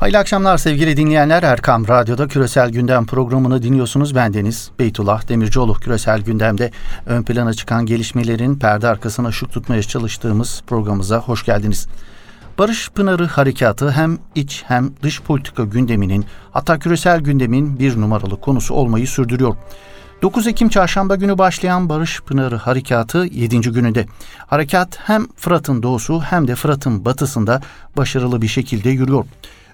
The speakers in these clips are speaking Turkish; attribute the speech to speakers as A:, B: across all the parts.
A: Hayırlı akşamlar sevgili dinleyenler. Erkam Radyo'da Küresel Gündem programını dinliyorsunuz. Ben Deniz Beytullah Demircioğlu. Küresel Gündem'de ön plana çıkan gelişmelerin perde arkasına ışık tutmaya çalıştığımız programımıza hoş geldiniz. Barış Pınarı Harekatı hem iç hem dış politika gündeminin hatta küresel gündemin bir numaralı konusu olmayı sürdürüyor. 9 Ekim çarşamba günü başlayan Barış Pınarı Harekatı 7. gününde. Harekat hem Fırat'ın doğusu hem de Fırat'ın batısında başarılı bir şekilde yürüyor.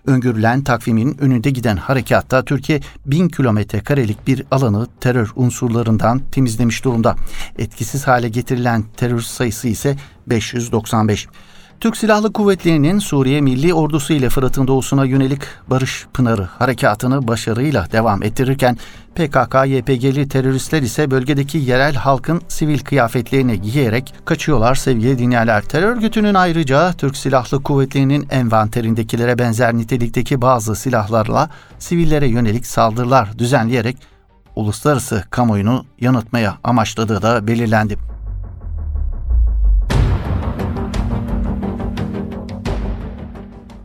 A: Öngörülen takvimin önünde giden harekatta Türkiye 1000 kilometre karelik bir alanı terör unsurlarından temizlemiş durumda. Etkisiz hale getirilen terör sayısı ise 595. Türk Silahlı Kuvvetleri'nin Suriye Milli Ordusu ile Fırat'ın doğusuna yönelik Barış Pınarı harekatını başarıyla devam ettirirken PKK-YPG'li teröristler ise bölgedeki yerel halkın sivil kıyafetlerini giyerek kaçıyorlar sevgili dinleyenler. Terör örgütünün ayrıca Türk Silahlı Kuvvetleri'nin envanterindekilere benzer nitelikteki bazı silahlarla sivillere yönelik saldırılar düzenleyerek uluslararası kamuoyunu yanıtmaya amaçladığı da belirlendi.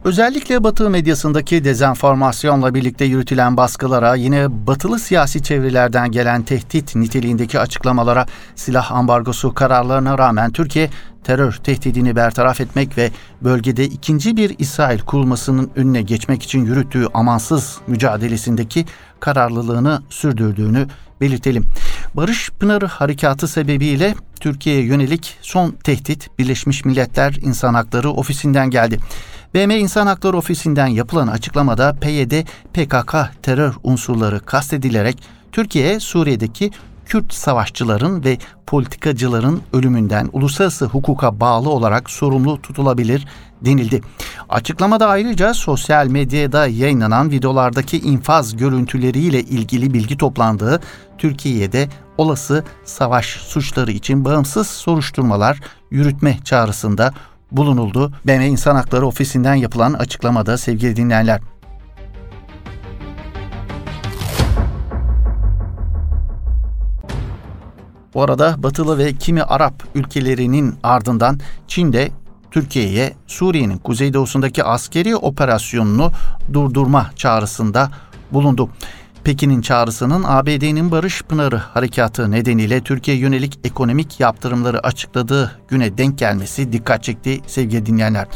A: Özellikle Batı medyasındaki dezenformasyonla birlikte yürütülen baskılara, yine batılı siyasi çevrelerden gelen tehdit niteliğindeki açıklamalara, silah ambargosu kararlarına rağmen Türkiye terör tehdidini bertaraf etmek ve bölgede ikinci bir İsrail kurulmasının önüne geçmek için yürüttüğü amansız mücadelesindeki kararlılığını sürdürdüğünü belirtelim. Barış Pınarı Harekatı sebebiyle Türkiye'ye yönelik son tehdit Birleşmiş Milletler İnsan Hakları Ofisi'nden geldi. BM İnsan Hakları Ofisi'nden yapılan açıklamada PYD PKK terör unsurları kastedilerek Türkiye Suriye'deki Kürt savaşçıların ve politikacıların ölümünden uluslararası hukuka bağlı olarak sorumlu tutulabilir denildi. Açıklamada ayrıca sosyal medyada yayınlanan videolardaki infaz görüntüleriyle ilgili bilgi toplandığı, Türkiye'de olası savaş suçları için bağımsız soruşturmalar yürütme çağrısında bulunuldu. BM İnsan Hakları Ofisi'nden yapılan açıklamada sevgili dinleyenler. Bu arada Batılı ve kimi Arap ülkelerinin ardından Çin de Türkiye'ye Suriye'nin kuzeydoğusundaki askeri operasyonunu durdurma çağrısında bulundu. Pekin'in çağrısının ABD'nin Barış Pınarı harekatı nedeniyle Türkiye yönelik ekonomik yaptırımları açıkladığı güne denk gelmesi dikkat çekti sevgili dinleyenler.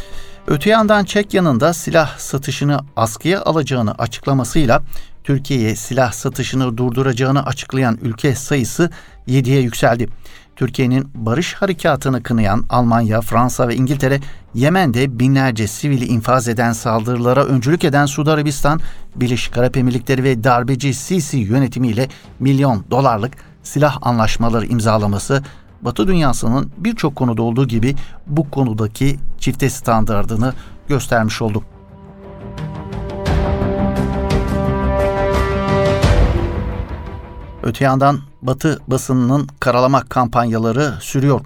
A: Öte yandan Çekya'nın da silah satışını askıya alacağını açıklamasıyla Türkiye'ye silah satışını durduracağını açıklayan ülke sayısı 7'ye yükseldi. Türkiye'nin barış harekatını kınayan Almanya, Fransa ve İngiltere, Yemen'de binlerce sivili infaz eden saldırılara öncülük eden Suudi Arabistan, Birleşik Arap Emirlikleri ve darbeci Sisi yönetimiyle milyon dolarlık silah anlaşmaları imzalaması, Batı dünyasının birçok konuda olduğu gibi bu konudaki çifte standartını göstermiş oldu. Öte yandan Batı basınının karalamak kampanyaları sürüyor.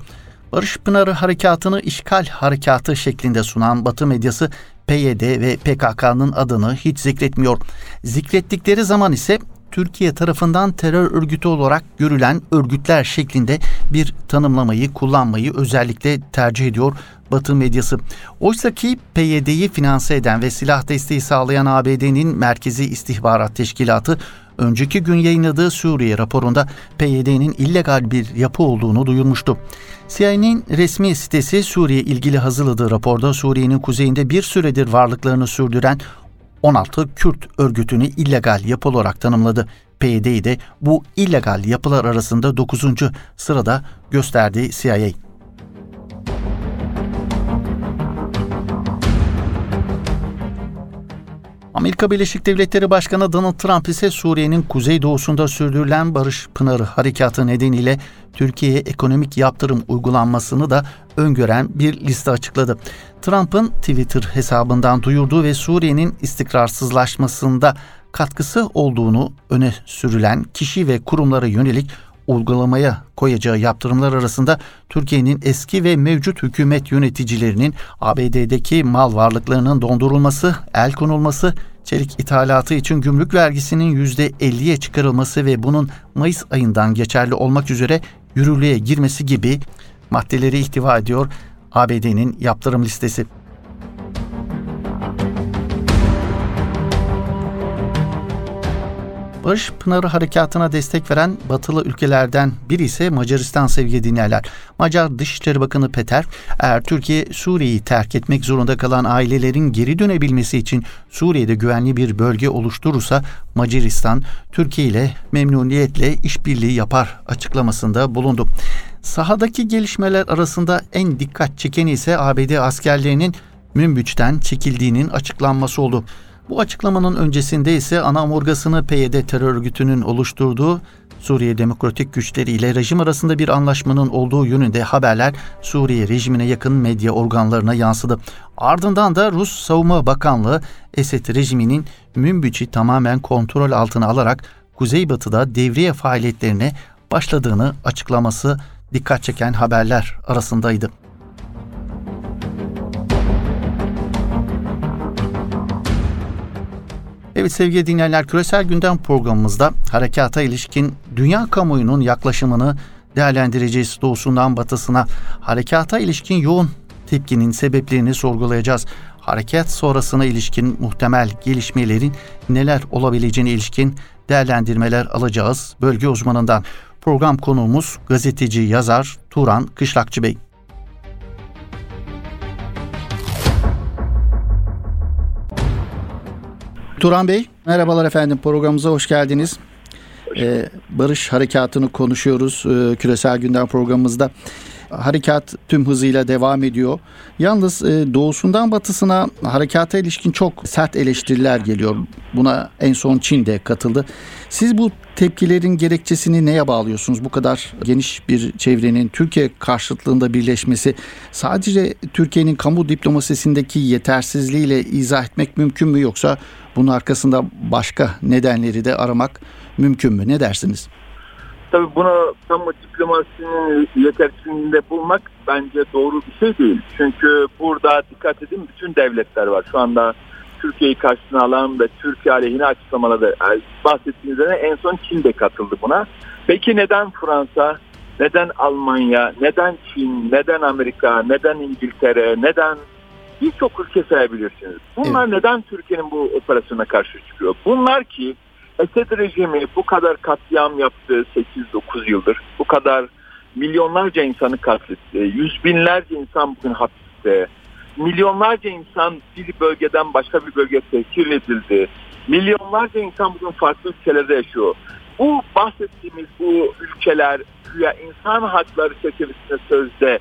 A: Barış Pınarı harekatını işgal harekatı şeklinde sunan Batı medyası PYD ve PKK'nın adını hiç zikretmiyor. Zikrettikleri zaman ise Türkiye tarafından terör örgütü olarak görülen örgütler şeklinde bir tanımlamayı kullanmayı özellikle tercih ediyor Batı medyası. Oysa ki PYD'yi finanse eden ve silah desteği sağlayan ABD'nin Merkezi İstihbarat Teşkilatı önceki gün yayınladığı Suriye raporunda PYD'nin illegal bir yapı olduğunu duyurmuştu. CIA'nin resmi sitesi Suriye ilgili hazırladığı raporda Suriye'nin kuzeyinde bir süredir varlıklarını sürdüren 16 Kürt örgütünü illegal yapı olarak tanımladı. PYD'yi de bu illegal yapılar arasında 9. sırada gösterdi CIA. Amerika Birleşik Devletleri Başkanı Donald Trump ise Suriye'nin kuzeydoğusunda sürdürülen Barış Pınarı harekatı nedeniyle Türkiye'ye ekonomik yaptırım uygulanmasını da öngören bir liste açıkladı. Trump'ın Twitter hesabından duyurduğu ve Suriye'nin istikrarsızlaşmasında katkısı olduğunu öne sürülen kişi ve kurumlara yönelik uygulamaya koyacağı yaptırımlar arasında Türkiye'nin eski ve mevcut hükümet yöneticilerinin ABD'deki mal varlıklarının dondurulması, el konulması, çelik ithalatı için gümrük vergisinin %50'ye çıkarılması ve bunun Mayıs ayından geçerli olmak üzere yürürlüğe girmesi gibi maddeleri ihtiva ediyor ABD'nin yaptırım listesi. Barış Pınarı Harekatı'na destek veren batılı ülkelerden biri ise Macaristan sevgili dinleyenler. Macar Dışişleri Bakanı Peter, eğer Türkiye Suriye'yi terk etmek zorunda kalan ailelerin geri dönebilmesi için Suriye'de güvenli bir bölge oluşturursa Macaristan Türkiye ile memnuniyetle işbirliği yapar açıklamasında bulundu. Sahadaki gelişmeler arasında en dikkat çekeni ise ABD askerlerinin Münbiç'ten çekildiğinin açıklanması oldu. Bu açıklamanın öncesinde ise ana omurgasını PYD terör örgütünün oluşturduğu Suriye Demokratik Güçleri ile rejim arasında bir anlaşmanın olduğu yönünde haberler Suriye rejimine yakın medya organlarına yansıdı. Ardından da Rus Savunma Bakanlığı Esed rejiminin Münbiç'i tamamen kontrol altına alarak Kuzeybatı'da devriye faaliyetlerine başladığını açıklaması dikkat çeken haberler arasındaydı. Evet sevgili dinleyenler küresel gündem programımızda harekata ilişkin dünya kamuoyunun yaklaşımını değerlendireceğiz doğusundan batısına. Harekata ilişkin yoğun tepkinin sebeplerini sorgulayacağız. Harekat sonrasına ilişkin muhtemel gelişmelerin neler olabileceğine ilişkin değerlendirmeler alacağız bölge uzmanından. Program konuğumuz gazeteci yazar Turan Kışlakçı Bey. Turan Bey, merhabalar efendim. Programımıza hoş geldiniz. Ee, barış harekatını konuşuyoruz e, küresel gündem programımızda. Harekat tüm hızıyla devam ediyor. Yalnız e, doğusundan batısına harekata ilişkin çok sert eleştiriler geliyor. Buna en son Çin de katıldı. Siz bu tepkilerin gerekçesini neye bağlıyorsunuz? Bu kadar geniş bir çevrenin Türkiye karşıtlığında birleşmesi sadece Türkiye'nin kamu diplomasisindeki yetersizliğiyle izah etmek mümkün mü yoksa bunun arkasında başka nedenleri de aramak mümkün mü? Ne dersiniz?
B: Tabii bunu kamu diplomasinin yetersizliğinde bulmak bence doğru bir şey değil. Çünkü burada dikkat edin bütün devletler var. Şu anda Türkiye'yi karşısına alan ve Türkiye aleyhine açıklamaları yani bahsettiğiniz üzere en son Çin de katıldı buna. Peki neden Fransa, neden Almanya, neden Çin, neden Amerika, neden İngiltere, neden birçok ülke sayabilirsiniz. Bunlar evet. neden Türkiye'nin bu operasyona karşı çıkıyor? Bunlar ki Esed rejimi bu kadar katliam yaptı 8-9 yıldır. Bu kadar milyonlarca insanı katletti. Yüz binlerce insan bugün hapiste. Milyonlarca insan bir bölgeden başka bir bölgeye tehkir edildi. Milyonlarca insan bugün farklı ülkelerde yaşıyor. Bu bahsettiğimiz bu ülkeler güya insan hakları çerçevesinde sözde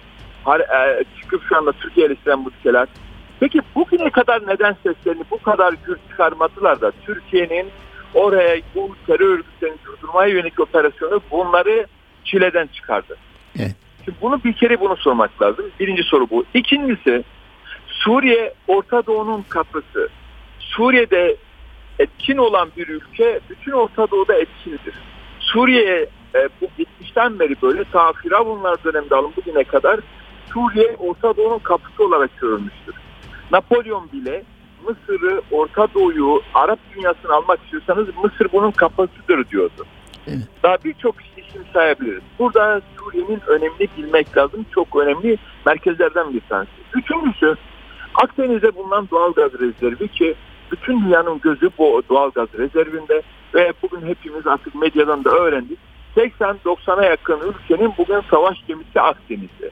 B: e, çıkıp şu anda Türkiye eleştiren bu ülkeler. Peki bugüne kadar neden seslerini bu kadar gür çıkarmadılar da Türkiye'nin oraya bu terör örgütlerini durdurmaya yönelik operasyonu bunları çileden çıkardı. Evet. Şimdi bunu bir kere bunu sormak lazım. Birinci soru bu. İkincisi Suriye Orta Doğu'nun kapısı. Suriye'de etkin olan bir ülke bütün Orta Doğu'da etkindir. Suriye e, bu gitmişten beri böyle ta Firavunlar döneminde alın bugüne kadar Suriye Orta Doğu'nun kapısı olarak görülmüştür. Napolyon bile Mısır'ı, Orta Doğu'yu, Arap dünyasını almak istiyorsanız Mısır bunun kapasıdır diyordu. Evet. Daha birçok isim sayabiliriz. Burada Suriye'nin önemli bilmek lazım. Çok önemli merkezlerden bir tanesi. Üçüncüsü Akdeniz'de bulunan doğal gaz rezervi ki bütün dünyanın gözü bu doğal gaz rezervinde ve bugün hepimiz artık medyadan da öğrendik. 80-90'a yakın ülkenin bugün savaş gemisi Akdeniz'de.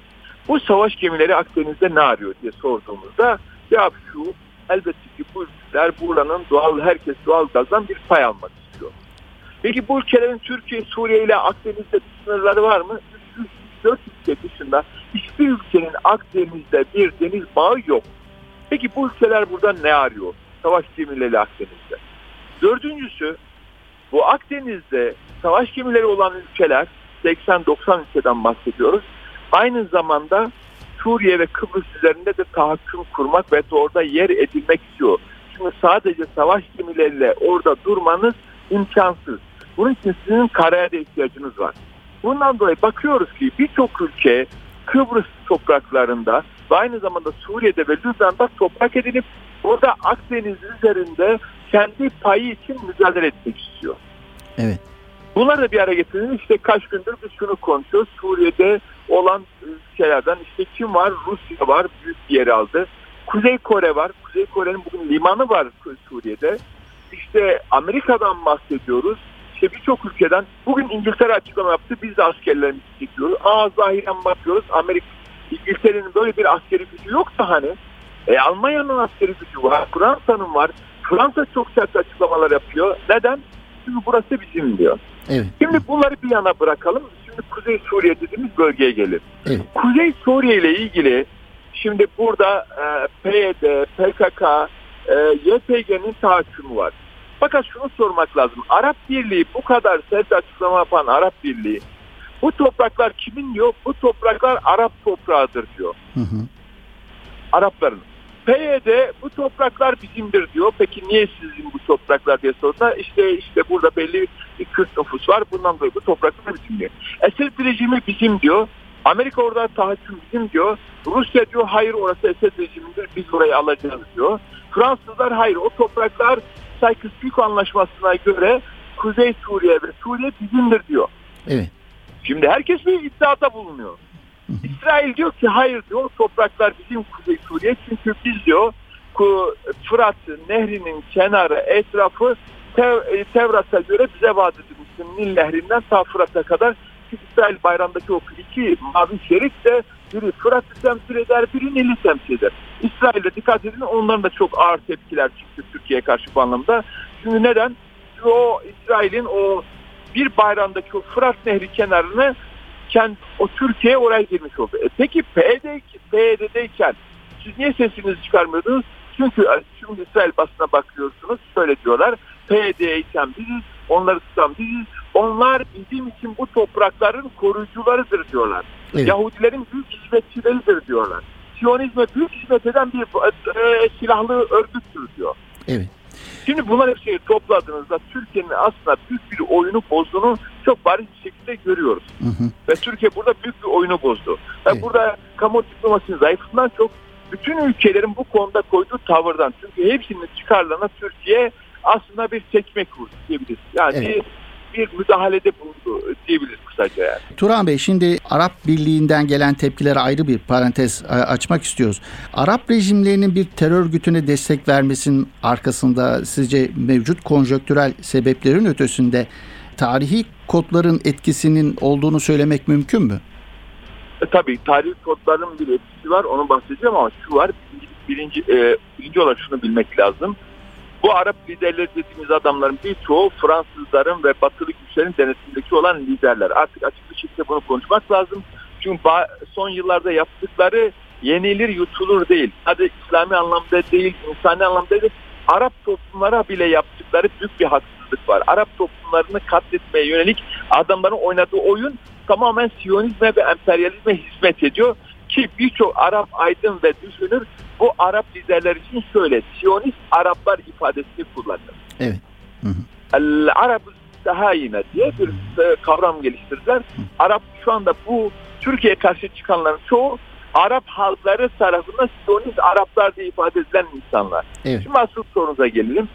B: Bu savaş gemileri Akdeniz'de ne arıyor diye sorduğumuzda cevap şu elbette ki bu ülkeler buranın doğal herkes doğal gazdan bir pay almak istiyor. Peki bu ülkelerin Türkiye, Suriye ile Akdeniz'de sınırları var mı? 4 ülke dışında hiçbir ülkenin Akdeniz'de bir deniz bağı yok. Peki bu ülkeler burada ne arıyor? Savaş gemileri Akdeniz'de. Dördüncüsü bu Akdeniz'de savaş gemileri olan ülkeler 80-90 ülkeden bahsediyoruz. Aynı zamanda Suriye ve Kıbrıs üzerinde de tahakküm kurmak ve orada yer edilmek istiyor. Çünkü sadece savaş gemileriyle orada durmanız imkansız. Bunun için sizin karaya da ihtiyacınız var. Bundan dolayı bakıyoruz ki birçok ülke Kıbrıs topraklarında ve aynı zamanda Suriye'de ve Lübnan'da toprak edinip orada Akdeniz üzerinde kendi payı için mücadele etmek istiyor. Evet. Bunları da bir araya getirelim. İşte kaç gündür biz şunu konuşuyoruz. Suriye'de olan ülkelerden işte kim var? Rusya var. Büyük bir yer aldı. Kuzey Kore var. Kuzey Kore'nin bugün limanı var Suriye'de. İşte Amerika'dan bahsediyoruz. işte birçok ülkeden bugün İngiltere açıklama yaptı. Biz de askerlerimizi çekiyoruz. Aa zahiren bakıyoruz. Amerika İngiltere'nin böyle bir askeri gücü yoksa hani e, Almanya'nın askeri gücü var. Fransa'nın var. Fransa çok sert açıklamalar yapıyor. Neden? Çünkü burası bizim diyor.
A: Evet.
B: Şimdi bunları bir yana bırakalım. Şimdi Kuzey Suriye dediğimiz bölgeye gelir.
A: Evet.
B: Kuzey Suriye ile ilgili şimdi burada e, PYD, PKK, e, YPG'nin tahakkümü var. Fakat şunu sormak lazım. Arap Birliği bu kadar sert açıklama yapan Arap Birliği bu topraklar kimin diyor? Bu topraklar Arap toprağıdır diyor.
A: Hı hı.
B: Arapların. PYD bu topraklar bizimdir diyor. Peki niye sizin bu topraklar diye sorduğunda işte işte burada belli bir Kürt nüfus var. Bundan dolayı bu topraklar bizim diyor. Esed rejimi bizim diyor. Amerika orada tahakküm bizim diyor. Rusya diyor hayır orası Esed rejimindir biz orayı alacağız diyor. Fransızlar hayır o topraklar Sykes-Picot anlaşmasına göre Kuzey Suriye ve Suriye bizimdir diyor.
A: Evet.
B: Şimdi herkes bir iddiada bulunuyor. İsrail diyor ki hayır diyor topraklar bizim Kuzey Suriye çünkü biz diyor ku Fırat nehrinin kenarı etrafı Tev, e, Tevrat'a göre bize vaat edilmiştir. Nil nehrinden ta Fırat'a kadar İsrail bayrağındaki o iki mavi şerit de biri Fırat'ı temsil eder, biri Nil'i temsil eder. İsrail'de dikkat edin onların da çok ağır tepkiler çıktı Türkiye'ye karşı bu anlamda. Çünkü neden? Çünkü o İsrail'in o bir bayrağındaki o Fırat Nehri kenarını kendi, o Türkiye oraya girmiş oldu. E peki PYD, PYD'deyken siz niye sesinizi çıkarmıyordunuz? Çünkü e, şimdi İsrail basına bakıyorsunuz şöyle diyorlar. PYD'yken biziz, onları tutan biziz. Onlar bizim için bu toprakların koruyucularıdır diyorlar.
A: Evet.
B: Yahudilerin büyük hizmetçileridir diyorlar. Siyonizme büyük hizmet eden bir e, silahlı örgüttür diyor.
A: Evet.
B: Şimdi bunlar hepsini topladığınızda Türkiye'nin aslında büyük bir oyunu bozduğunu çok bariz bir şekilde görüyoruz.
A: Hı hı.
B: Ve Türkiye burada büyük bir oyunu bozdu. Ve
A: Evet.
B: burada kamu diplomasinin zayıflığından çok bütün ülkelerin bu konuda koyduğu tavırdan. Çünkü hepsinin çıkarlarına Türkiye aslında bir çekmek vurdu diyebiliriz. Yani
A: Evet.
B: Bir, müdahalede bulundu diyebiliriz kısaca yani.
A: Turan Bey şimdi Arap Birliği'nden gelen tepkilere ayrı bir parantez e, açmak istiyoruz. Arap rejimlerinin bir terör örgütüne destek vermesinin arkasında sizce mevcut konjöktürel sebeplerin ötesinde tarihi kodların etkisinin olduğunu söylemek mümkün mü?
B: E, tabii tarih kodlarının bir etkisi var onu bahsedeceğim ama şu var birinci, e, birinci olarak şunu bilmek lazım. Bu Arap liderleri dediğimiz adamların birçoğu Fransızların ve batılı güçlerin denetimindeki olan liderler. Artık açık bir şekilde bunu konuşmak lazım. Çünkü son yıllarda yaptıkları yenilir yutulur değil. Hadi İslami anlamda değil, insani anlamda değil. Arap toplumlara bile yaptıkları büyük bir haksızlık var. Arap toplumlarını katletmeye yönelik adamların oynadığı oyun tamamen Siyonizme ve emperyalizme hizmet ediyor. Ki birçok Arap aydın ve düşünür bu Arap liderler için şöyle Siyonist Araplar ifadesini kullanır.
A: Evet.
B: Arab Sahayine diye bir e, kavram geliştirdiler. Arap şu anda bu Türkiye'ye karşı çıkanların çoğu Arap halkları tarafından Siyonist Araplar diye ifade edilen insanlar.
A: Evet.
B: Şimdi asıl sorunuza gelelim.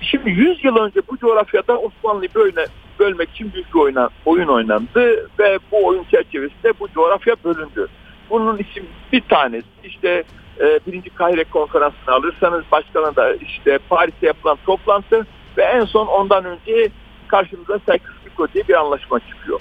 B: Şimdi 100 yıl önce bu coğrafyada Osmanlı'yı böyle bölmek için büyük bir oyun oynandı ve bu oyun çerçevesinde bu coğrafya bölündü. Bunun için bir tanesi işte e, birinci Kahire konferansını alırsanız başkanı da işte Paris'te yapılan toplantı ve en son ondan önce karşımıza Sykes-Picot diye bir anlaşma çıkıyor.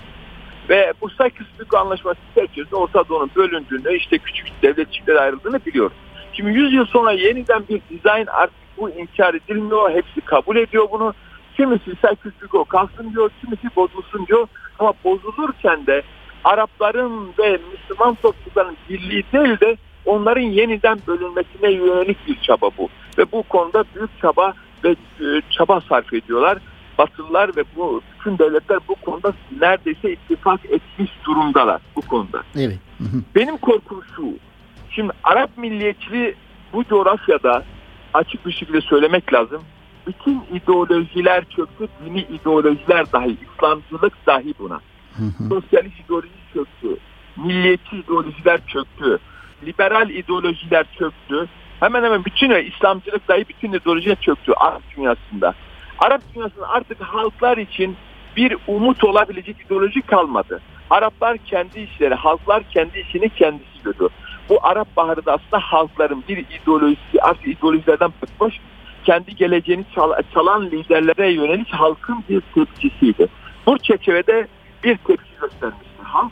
B: Ve bu Sykes-Picot anlaşması çerçevesinde Orta Doğu'nun bölündüğünü işte küçük devletçiklere ayrıldığını biliyoruz. Şimdi 100 yıl sonra yeniden bir dizayn artık bu inkar edilmiyor. Hepsi kabul ediyor bunu. Kimisi Sykes-Picot kalsın diyor, kimisi bozulsun diyor. Ama bozulurken de Arapların ve Müslüman toplumların birliği değil de onların yeniden bölünmesine yönelik bir çaba bu. Ve bu konuda büyük çaba ve e, çaba sarf ediyorlar. Batılılar ve bu bütün devletler bu konuda neredeyse ittifak etmiş durumdalar bu konuda.
A: Evet.
B: Benim korkum şu. Şimdi Arap milliyetçiliği bu coğrafyada açık bir şekilde söylemek lazım. Bütün ideolojiler çöktü, dini ideolojiler dahi, İslamcılık dahi buna. Sosyalist ideoloji çöktü, milliyetçi ideolojiler çöktü, liberal ideolojiler çöktü. Hemen hemen bütün İslamcılık dahi bütün ideolojiler çöktü Arap dünyasında. Arap dünyasında artık halklar için bir umut olabilecek ideoloji kalmadı. Araplar kendi işleri, halklar kendi işini kendisi görüyor. Bu Arap Baharı da aslında halkların bir ideolojisi, artık ideolojilerden bıkmış kendi geleceğini çalan liderlere yönelik halkın bir tepkisiydi. Bu çerçevede bir tepki göstermişti halk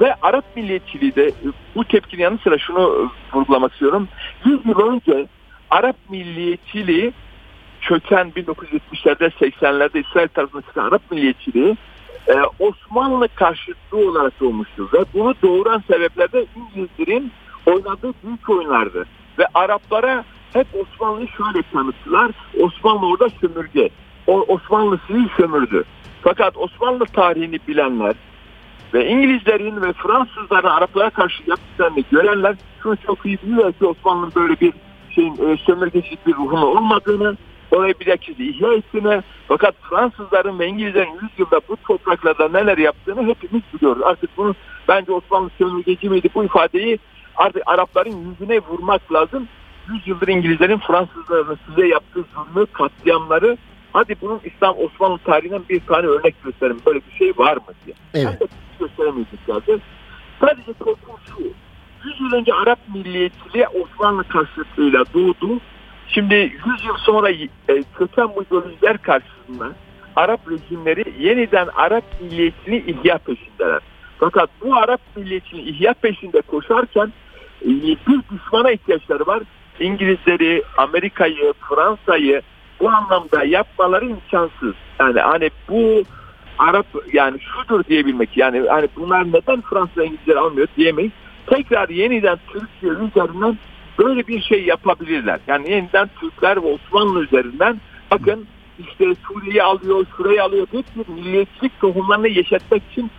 B: ve Arap milliyetçiliği de bu tepkinin yanı sıra şunu vurgulamak istiyorum. 100 yıl önce Arap milliyetçiliği köken 1970'lerde 80'lerde İsrail tarafından çıkan Arap milliyetçiliği e, Osmanlı karşıtlığı olarak doğmuştur. Ve bunu doğuran sebepler de İngilizlerin oynadığı büyük oyunlardı. Ve Araplara hep Osmanlı'yı şöyle tanıttılar. Osmanlı orada sömürge. O Osmanlı'sını sömürdü. Fakat Osmanlı tarihini bilenler ve İngilizlerin ve Fransızların Araplara karşı yaptıklarını görenler şunu çok iyi biliyor ki Osmanlı'nın böyle bir şeyin e, sömürgecilik bir ruhunun olmadığını orayı bir dakika ihya ettiğini fakat Fransızların ve İngilizlerin 100 yılda bu topraklarda neler yaptığını hepimiz biliyoruz. Artık bunu bence Osmanlı sömürgeci miydi bu ifadeyi artık Arapların yüzüne vurmak lazım. 100 yıldır İngilizlerin Fransızların size yaptığı zulmü, katliamları hadi bunun İslam Osmanlı tarihinden bir tane örnek gösterin. Böyle bir şey var mı diye. Evet. Ben de gösteremeyeceklerdi. Sadece korkum şu. 100 yıl önce Arap milliyetçiliği Osmanlı karşıtlığıyla doğdu. Şimdi 100 yıl sonra e, köken ideolojiler karşısında Arap rejimleri yeniden Arap milliyetçiliği ihya peşindeler. Fakat bu Arap milliyetçiliği ihya peşinde koşarken e, bir düşmana ihtiyaçları var. İngilizleri, Amerika'yı, Fransa'yı bu anlamda yapmaları imkansız. Yani hani bu Arap yani şudur diyebilmek yani hani bunlar neden Fransa İngilizleri almıyor diyemeyiz. Tekrar yeniden Türkiye üzerinden böyle bir şey yapabilirler. Yani yeniden Türkler ve Osmanlı üzerinden bakın işte Suriye'yi alıyor, şurayı alıyor diye bir milliyetçilik tohumlarını yeşertmek için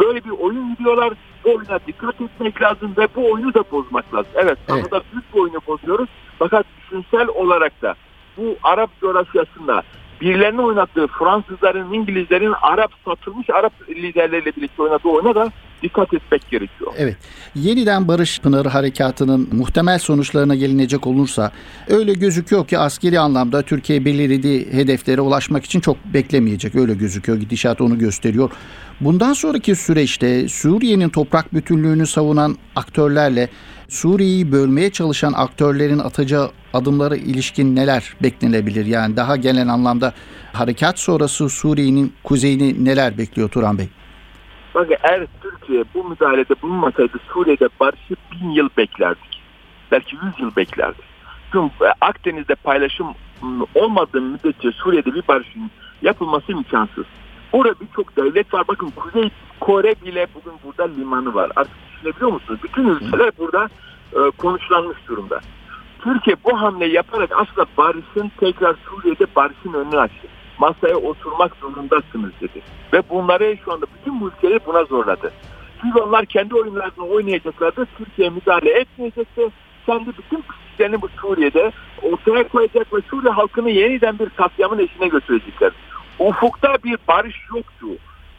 B: böyle bir oyun gidiyorlar. Bu oyuna dikkat etmek lazım ve bu oyunu da bozmak lazım. Evet, evet. da büyük bir oyunu bozuyoruz. Fakat düşünsel olarak da bu Arap coğrafyasında birilerine oynattığı Fransızların, İngilizlerin Arap satılmış Arap liderleriyle birlikte oynadığı oyuna da dikkat etmek gerekiyor.
A: Evet. Yeniden Barış Pınarı Harekatı'nın muhtemel sonuçlarına gelinecek olursa öyle gözüküyor ki askeri anlamda Türkiye belirlediği hedeflere ulaşmak için çok beklemeyecek. Öyle gözüküyor. Gidişat onu gösteriyor. Bundan sonraki süreçte Suriye'nin toprak bütünlüğünü savunan aktörlerle Suriye'yi bölmeye çalışan aktörlerin atacağı adımları ilişkin neler beklenebilir? Yani daha gelen anlamda harekat sonrası Suriye'nin kuzeyini neler bekliyor Turan Bey?
B: Bakın eğer Türkiye bu müdahalede bulunmasaydı Suriye'de barışı bin yıl beklerdik. Belki yüz yıl beklerdik. Çünkü Akdeniz'de paylaşım olmadığı müddetçe Suriye'de bir barışın yapılması imkansız. Orada birçok devlet var. Bakın Kuzey Kore bile bugün burada limanı var. Artık düşünebiliyor musunuz? Bütün ülkeler burada e, konuşlanmış durumda. Türkiye bu hamleyi yaparak aslında barışın tekrar Suriye'de barışın önünü açtı. Masaya oturmak zorundasınız dedi. Ve bunları şu anda bütün bu ülkeleri buna zorladı. Çünkü onlar kendi oyunlarını oynayacaklardı. Türkiye müdahale etmeyecekti. Kendi bütün pisliklerini bu Suriye'de ortaya koyacak ve Suriye halkını yeniden bir katliamın eşine götürecekler. Ufukta bir barış yoktu.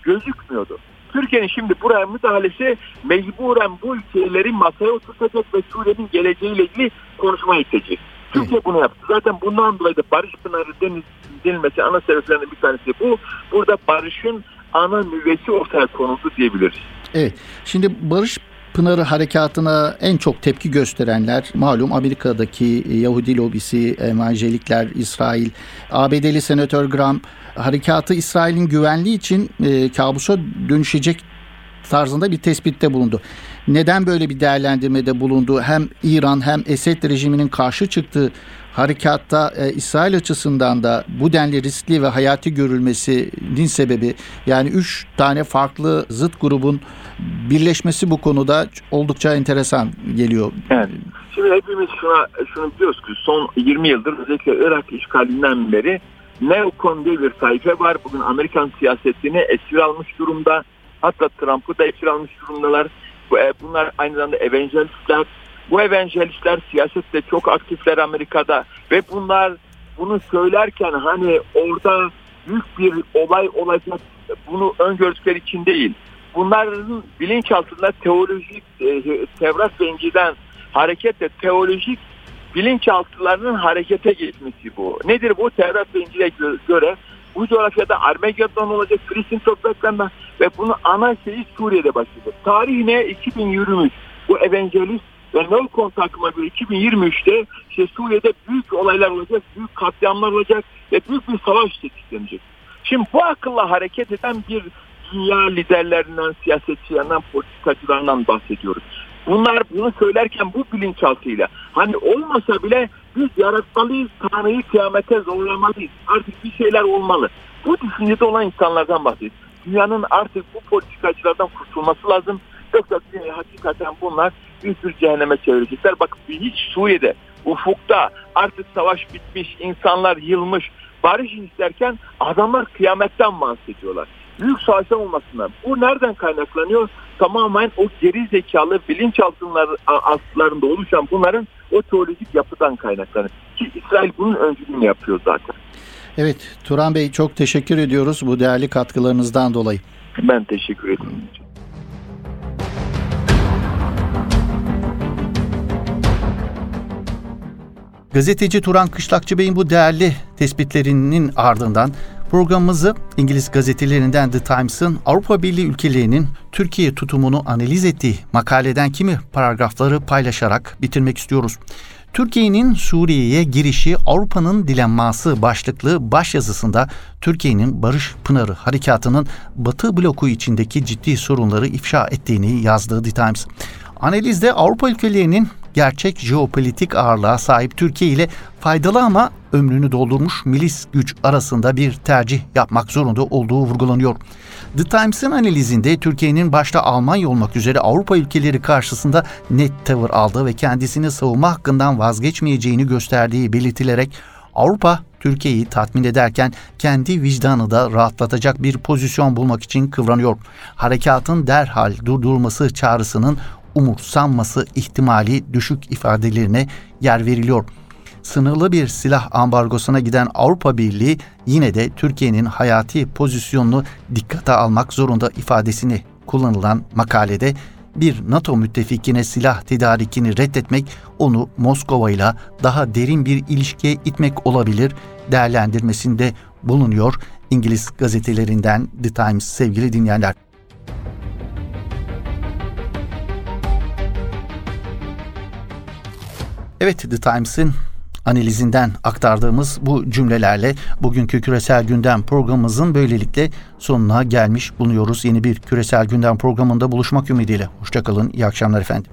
B: Gözükmüyordu. Türkiye'nin şimdi buraya müdahalesi mecburen bu ülkeleri masaya oturtacak ve Suriye'nin geleceğiyle ilgili konuşma itecek. Türkiye bunu yaptı. Zaten bundan dolayı da Barış Pınarı denilmesi ana sebeplerinden bir tanesi bu. Burada barışın ana nüvesi ortaya konuldu diyebiliriz.
A: Evet. Şimdi Barış Pınarı harekatına en çok tepki gösterenler malum Amerika'daki Yahudi lobisi, evangelikler, İsrail, ABD'li senatör Graham harekatı İsrail'in güvenliği için e, kabusa dönüşecek tarzında bir tespitte bulundu. Neden böyle bir değerlendirmede bulundu? Hem İran hem Esed rejiminin karşı çıktığı harekatta e, İsrail açısından da bu denli riskli ve hayati görülmesinin sebebi yani üç tane farklı zıt grubun birleşmesi bu konuda oldukça enteresan geliyor.
B: Evet. Şimdi hepimiz şuna, şunu biliyoruz ki son 20 yıldır özellikle Irak işgalinden beri Neokon diye bir sayfa var. Bugün Amerikan siyasetini esir almış durumda. Hatta Trump'ı da esir almış durumdalar. E, bunlar aynı zamanda evangelistler. Bu evangelistler siyasette çok aktifler Amerika'da ve bunlar bunu söylerken hani orada büyük bir olay olacak bunu öngördükleri için değil. Bunların bilinçaltında teolojik e, Tevrat ve İncil'den hareketle teolojik bilinçaltılarının harekete geçmesi bu. Nedir bu? Tevrat ve İncil'e göre bu coğrafyada Armageddon olacak Filistin topraklarında ve bunun ana şeyi Suriye'de başlayacak. Tarih ne? 2023. Bu evangelist Ve Melkon takıma göre 2023'te işte Suriye'de büyük olaylar olacak, büyük katliamlar olacak ve büyük bir savaş tetiklenecek. Şimdi bu akılla hareket eden bir dünya liderlerinden, siyasetçilerinden, politikacılarından bahsediyoruz. Bunlar bunu söylerken bu bilinçaltıyla hani olmasa bile biz yaratmalıyız, Tanrı'yı kıyamete zorlamalıyız. Artık bir şeyler olmalı. Bu düşüncede olan insanlardan bahsediyoruz. Dünyanın artık bu politikacılardan kurtulması lazım. Yoksa dünyayı hakikaten bunlar büyük bir cehenneme çevirecekler. Bak hiç Suriye'de, ufukta artık savaş bitmiş, insanlar yılmış, barış isterken adamlar kıyametten bahsediyorlar. Büyük savaşlar olmasından. Bu nereden kaynaklanıyor? Tamamen o geri zekalı bilinçaltılarında oluşan bunların o teolojik yapıdan kaynaklanıyor. Ki İsrail bunun öncülüğünü yapıyor zaten.
A: Evet Turan Bey çok teşekkür ediyoruz bu değerli katkılarınızdan dolayı.
B: Ben teşekkür ederim.
A: Gazeteci Turan Kışlakçı Bey'in bu değerli tespitlerinin ardından programımızı İngiliz gazetelerinden The Times'ın Avrupa Birliği ülkelerinin Türkiye tutumunu analiz ettiği makaleden kimi paragrafları paylaşarak bitirmek istiyoruz. Türkiye'nin Suriye'ye girişi Avrupa'nın dilenması başlıklı başyazısında Türkiye'nin Barış Pınarı harekatının Batı bloku içindeki ciddi sorunları ifşa ettiğini yazdığı The Times. Analizde Avrupa ülkelerinin gerçek jeopolitik ağırlığa sahip Türkiye ile faydalı ama ömrünü doldurmuş milis güç arasında bir tercih yapmak zorunda olduğu vurgulanıyor. The Times'ın analizinde Türkiye'nin başta Almanya olmak üzere Avrupa ülkeleri karşısında net tavır aldığı ve kendisini savunma hakkından vazgeçmeyeceğini gösterdiği belirtilerek Avrupa Türkiye'yi tatmin ederken kendi vicdanı da rahatlatacak bir pozisyon bulmak için kıvranıyor. Harekatın derhal durdurulması çağrısının umursanması ihtimali düşük ifadelerine yer veriliyor. Sınırlı bir silah ambargosuna giden Avrupa Birliği yine de Türkiye'nin hayati pozisyonunu dikkate almak zorunda ifadesini kullanılan makalede bir NATO müttefikine silah tedarikini reddetmek onu Moskova ile daha derin bir ilişkiye itmek olabilir değerlendirmesinde bulunuyor İngiliz gazetelerinden The Times sevgili dinleyenler. Evet The Times'in analizinden aktardığımız bu cümlelerle bugünkü küresel gündem programımızın böylelikle sonuna gelmiş bulunuyoruz. Yeni bir küresel gündem programında buluşmak ümidiyle. Hoşçakalın, iyi akşamlar efendim.